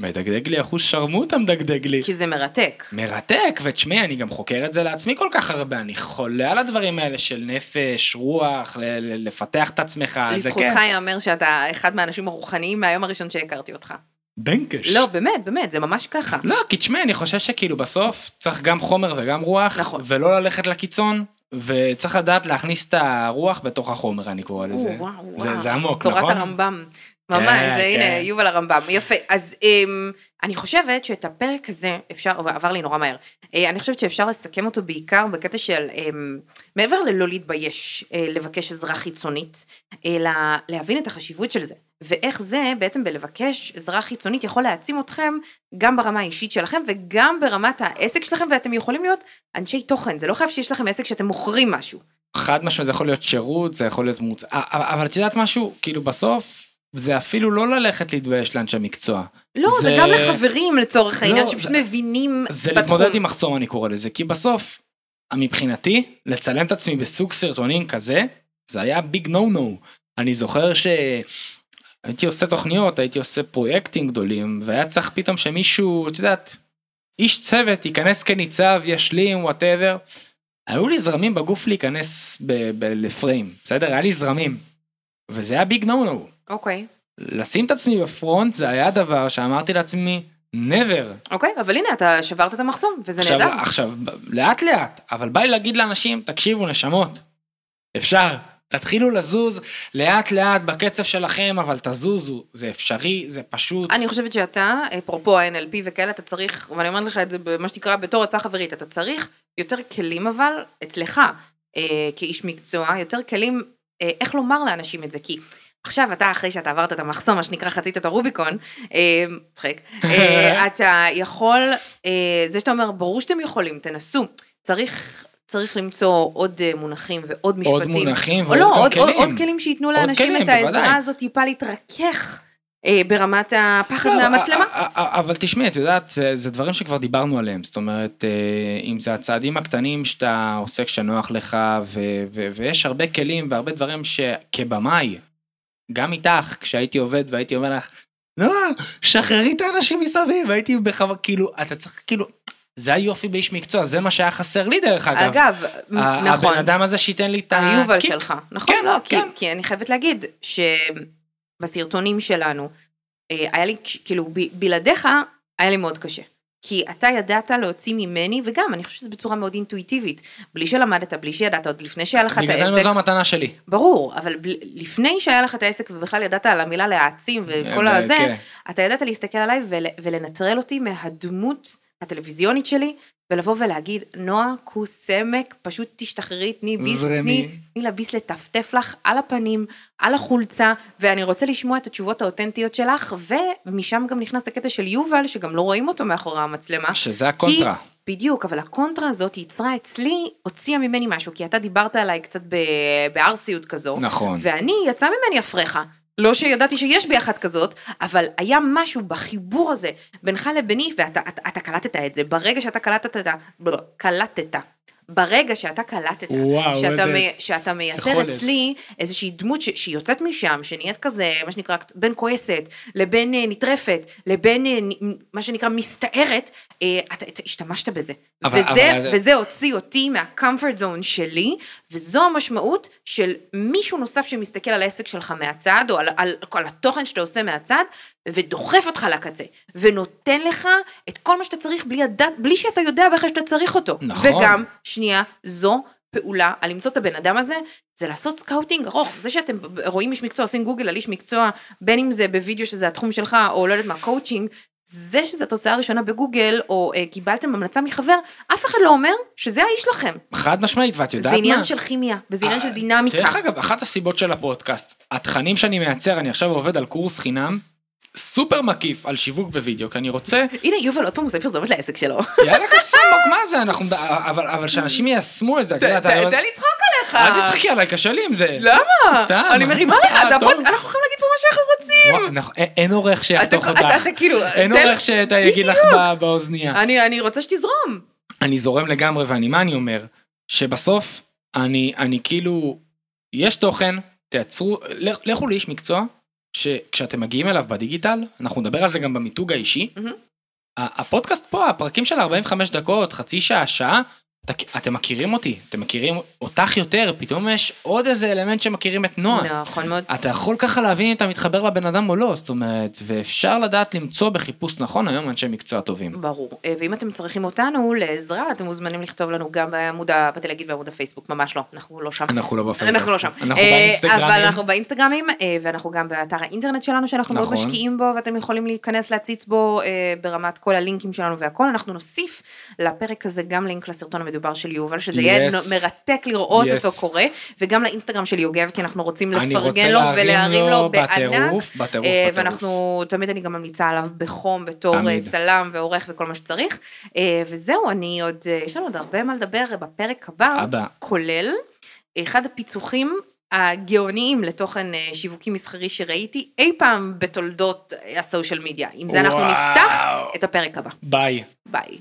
מדגדג לי אחוז שרמוטה מדגדג לי. כי זה מרתק. מרתק, ותשמעי, אני גם חוקר את זה לעצמי כל כך הרבה, אני חולה על הדברים האלה של נפש, רוח, ל- ל- לפתח את עצמך, זה כן. לזכותך ייאמר שאתה אחד מהאנשים הרוחניים מהיום הראשון שהכרתי אותך. דנקש. לא, באמת, באמת, זה ממש ככה. לא, כי תשמעי, אני חושב שכאילו בסוף צריך גם חומר וגם רוח, נכון. ולא ללכת לקיצון, וצריך לדעת להכניס את הרוח בתוך החומר, אני קורא לזה. או, וואו, זה- וואו. זה עמוק, תורת נכון? הרמב"ם. כן, ממש, זה כן. הנה, יובל הרמב"ם. יפה. אז אמ, אני חושבת שאת הפרק הזה, אפשר, עבר לי נורא מהר, אה, אני חושבת שאפשר לסכם אותו בעיקר בקטע של, אמ, מעבר ללא להתבייש אה, לבקש עזרה חיצונית, אלא להבין את החשיבות של זה. ואיך זה בעצם בלבקש עזרה חיצונית יכול להעצים אתכם גם ברמה האישית שלכם וגם ברמת העסק שלכם ואתם יכולים להיות אנשי תוכן, זה לא חייב שיש לכם עסק שאתם מוכרים משהו. חד משמעית, זה יכול להיות שירות, זה יכול להיות מוצ... אבל את יודעת משהו, כאילו בסוף, זה אפילו לא ללכת להתבייש לאנשי מקצוע. לא, זה, זה- גם לחברים לצורך העניין, לא, שפשוט זה- מבינים זה בתחום. להתמודד עם מחסום, אני קורא לזה, כי בסוף, מבחינתי, לצלם את עצמי בסוג סרטונים כזה, זה היה big no no. אני זוכר שהייתי עושה תוכניות, הייתי עושה פרויקטים גדולים, והיה צריך פתאום שמישהו, את יודעת, איש צוות ייכנס כניצב, ישלים, whatever. היו לי זרמים בגוף להיכנס ב- ב- לפריים, בסדר? היה לי זרמים. וזה היה ביג נו נו. אוקיי, לשים את עצמי בפרונט זה היה דבר שאמרתי לעצמי, never. אוקיי, אבל הנה, אתה שברת את המחסום, וזה עכשיו, נהדר. עכשיו, לאט לאט, אבל בא לי להגיד לאנשים, תקשיבו נשמות, אפשר, תתחילו לזוז לאט לאט בקצב שלכם, אבל תזוזו, זה אפשרי, זה פשוט. אני חושבת שאתה, אפרופו ה-NLP וכאלה, אתה צריך, ואני אומרת לך את זה במה שנקרא בתור הצעה חברית, אתה צריך יותר כלים אבל, אצלך, אה, כאיש מקצוע, יותר כלים, אה, איך לומר לאנשים את זה, כי עכשיו אתה, אחרי שאתה עברת את המחסום, מה שנקרא חצית את הרוביקון, אה, צחק, [laughs] אה, אתה יכול, אה, זה שאתה אומר, ברור שאתם יכולים, תנסו, צריך... צריך למצוא עוד מונחים ועוד משפטים. עוד מונחים ועוד לא, עוד, עוד, כלים. עוד כלים שייתנו לאנשים כלים, את העזרה בוודאי. הזאת טיפה להתרכך אה, ברמת הפחד לא, מהמצלמה. אבל תשמעי, את יודעת, זה- זה דברים שכבר דיברנו עליהם, זאת אומרת, אה, אם זה הצעדים הקטנים שאתה עושה כשנוח לך, ו- ו- ויש הרבה כלים והרבה דברים שכבמאי, גם איתך, כשהייתי עובד והייתי אומר לך, לא, שחררי את האנשים מסביב, הייתי בכוונה, כאילו, אתה צריך, כאילו, זה היופי באיש מקצוע, זה מה שהיה חסר לי דרך אגב. אגב, נכון, הבן אדם הזה שייתן לי את ה... היובל. שלך, נכון? כן, לא, כי- כן. כי אני חייבת להגיד שבסרטונים שלנו, אה, היה לי, כאילו, ב- בלעדיך, היה לי מאוד קשה. כי אתה ידעת להוציא ממני, וגם, אני חושבת שזה בצורה מאוד אינטואיטיבית. בלי שלמדת, בלי שידעת, עוד לפני שהיה לך את בגלל זה העסק. זו המתנה שלי. ברור, אבל ב- לפני שהיה לך את העסק ובכלל ידעת על המילה להעצים וכל אה, הזה, כן. אתה ידעת להסתכל עליי ול, ולנטרל אותי מהדמות הטלוויזיונית שלי, ולבוא ולהגיד, נועה, כוס סמק, פשוט תשתחררי, תני ביס. תני, תני לביס לטפטף לך על הפנים, על החולצה, ואני רוצה לשמוע את התשובות האותנטיות שלך, ומשם גם נכנס הקטע של יובל, שגם לא רואים אותו מאחורי המצלמה. שזה הקונטרה. כי, בדיוק, אבל הקונטרה הזאת יצרה אצלי, הוציאה ממני משהו, כי אתה דיברת עליי קצת בערסיות כזו, נכון. ואני, יצא ממני הפרחה. לא שידעתי שיש בי אחת כזאת, אבל היה משהו בחיבור הזה בינך לביני, ואתה אתה, אתה קלטת את זה. ברגע שאתה קלטת, קלטת. ברגע שאתה קלטת, וואו, שאתה, איזה מי, שאתה מייצר יכולת. אצלי איזושהי דמות ש, שיוצאת משם, שנהיית כזה, מה שנקרא, בין כועסת, לבין אה, נטרפת, לבין אה, מה שנקרא מסתערת, אה, אתה, אתה השתמשת בזה. אבל- וזה, אבל- וזה הוציא אותי מהקומפורט זון שלי, וזו המשמעות של מישהו נוסף שמסתכל על העסק שלך מהצד, או על, על, על התוכן שאתה עושה מהצד, ודוחף אותך לקצה, ונותן לך את כל מה שאתה צריך בלי, הדעת, בלי שאתה יודע בכלל שאתה צריך אותו. נכון. וגם, שנייה, זו פעולה על למצוא את הבן אדם הזה, זה לעשות scouting ארוך. זה שאתם רואים איש מקצוע, עושים גוגל על איש מקצוע, בין אם זה בווידאו שזה התחום שלך, או לא יודעת מה, קואוצ'ינג, זה שזו התוצאה הראשונה בגוגל, או אה, קיבלתם המלצה מחבר, אף אחד לא אומר שזה האיש לכם. חד משמעית, ואת יודעת זה מה? עניין של כימיה, וזה עניין של דינמיקה. דרך אגב, אחת הסיבות של הפודקאסט, התכנים שאני מייצר, אני עכשיו עובד על קורס חינם, סופר מקיף על שיווק בווידאו, כי אני רוצה, הנה, יובל עוד פעם עושה פרסומת לעסק שלו. יאללה [laughs] כוסעמק, מה זה, אנחנו, אבל, אבל שאנשים יישמו את זה, אני- תן לצחוק עליך. אל תצחקי עליי, קשה לי עם זה. למה? סתם. אני מרימה לך. הפוד- אנחנו יכולים להגיד פה מה שאנחנו רוצים. אין- עורך שיחתוך אותך, אתה- כאילו, אין עורך שיגיד לך באוזנייה. אני רוצה שתזרום. אני זורם לגמרי, ואני, מה אני אומר? שבסוף, אני, אני כאילו, יש תוכן, תייצרו, לכ- לכו לאיש מקצוע, שכשאתם מגיעים אליו בדיגיטל, אנחנו נדבר על זה גם במיתוג האישי. ה- הפודקאסט פה, הפרקים של 45 דקות, חצי שעה, שעה, אתם מכירים אותי, אתם מכירים אותך יותר, פתאום יש עוד איזה אלמנט שמכירים את נועה. נכון מאוד. אתה יכול ככה להבין אם אתה מתחבר לבן אדם או לא, זאת אומרת, ואפשר לדעת למצוא בחיפוש נכון היום אנשי מקצוע טובים. ברור. אה, ואם אתם צריכים אותנו לעזרה, אתם מוזמנים לכתוב לנו גם בעמוד, באתי להגיד בעמוד הפייסבוק, ממש לא, אנחנו לא שם. אנחנו לא בפייסבוק. אנחנו לא שם. אנחנו אה, באינסטגרמים. אבל אנחנו באינסטגרמים, אה, ואנחנו גם באתר האינטרנט שלנו, שאנחנו מאוד נכון. משקיעים בו, ואתם יכולים להיכנס להציץ בו ברמת כל הלינקים שלנו והכל. אנחנו נוסיף לפרק הזה גם לינק לסרטון המדובר של יובל, שזה יהיה Yes. נו- מרתק לראות Yes. אותו קורה, וגם לאינסטגרם של יוגב, כי אנחנו רוצים לפרגן לו להרים ולהרים לו בענק. בטירוף, בטירוף, אה, בטירוף. ואנחנו, תמיד אני גם ממליצה עליו בחום, בתור אה, תמיד. צלם ועורך וכל מה שצריך. אה, וזהו, אני עוד, יש לנו עוד הרבה מה לדבר בפרק הבא, הבא. כולל אחד הפיצוחים הגאוניים לתוכן שיווקי מסחרי שראיתי אי פעם בתולדות הסושיאל מדיה. עם זה אנחנו וואו. נפתח את הפרק הבא. ביי. ביי.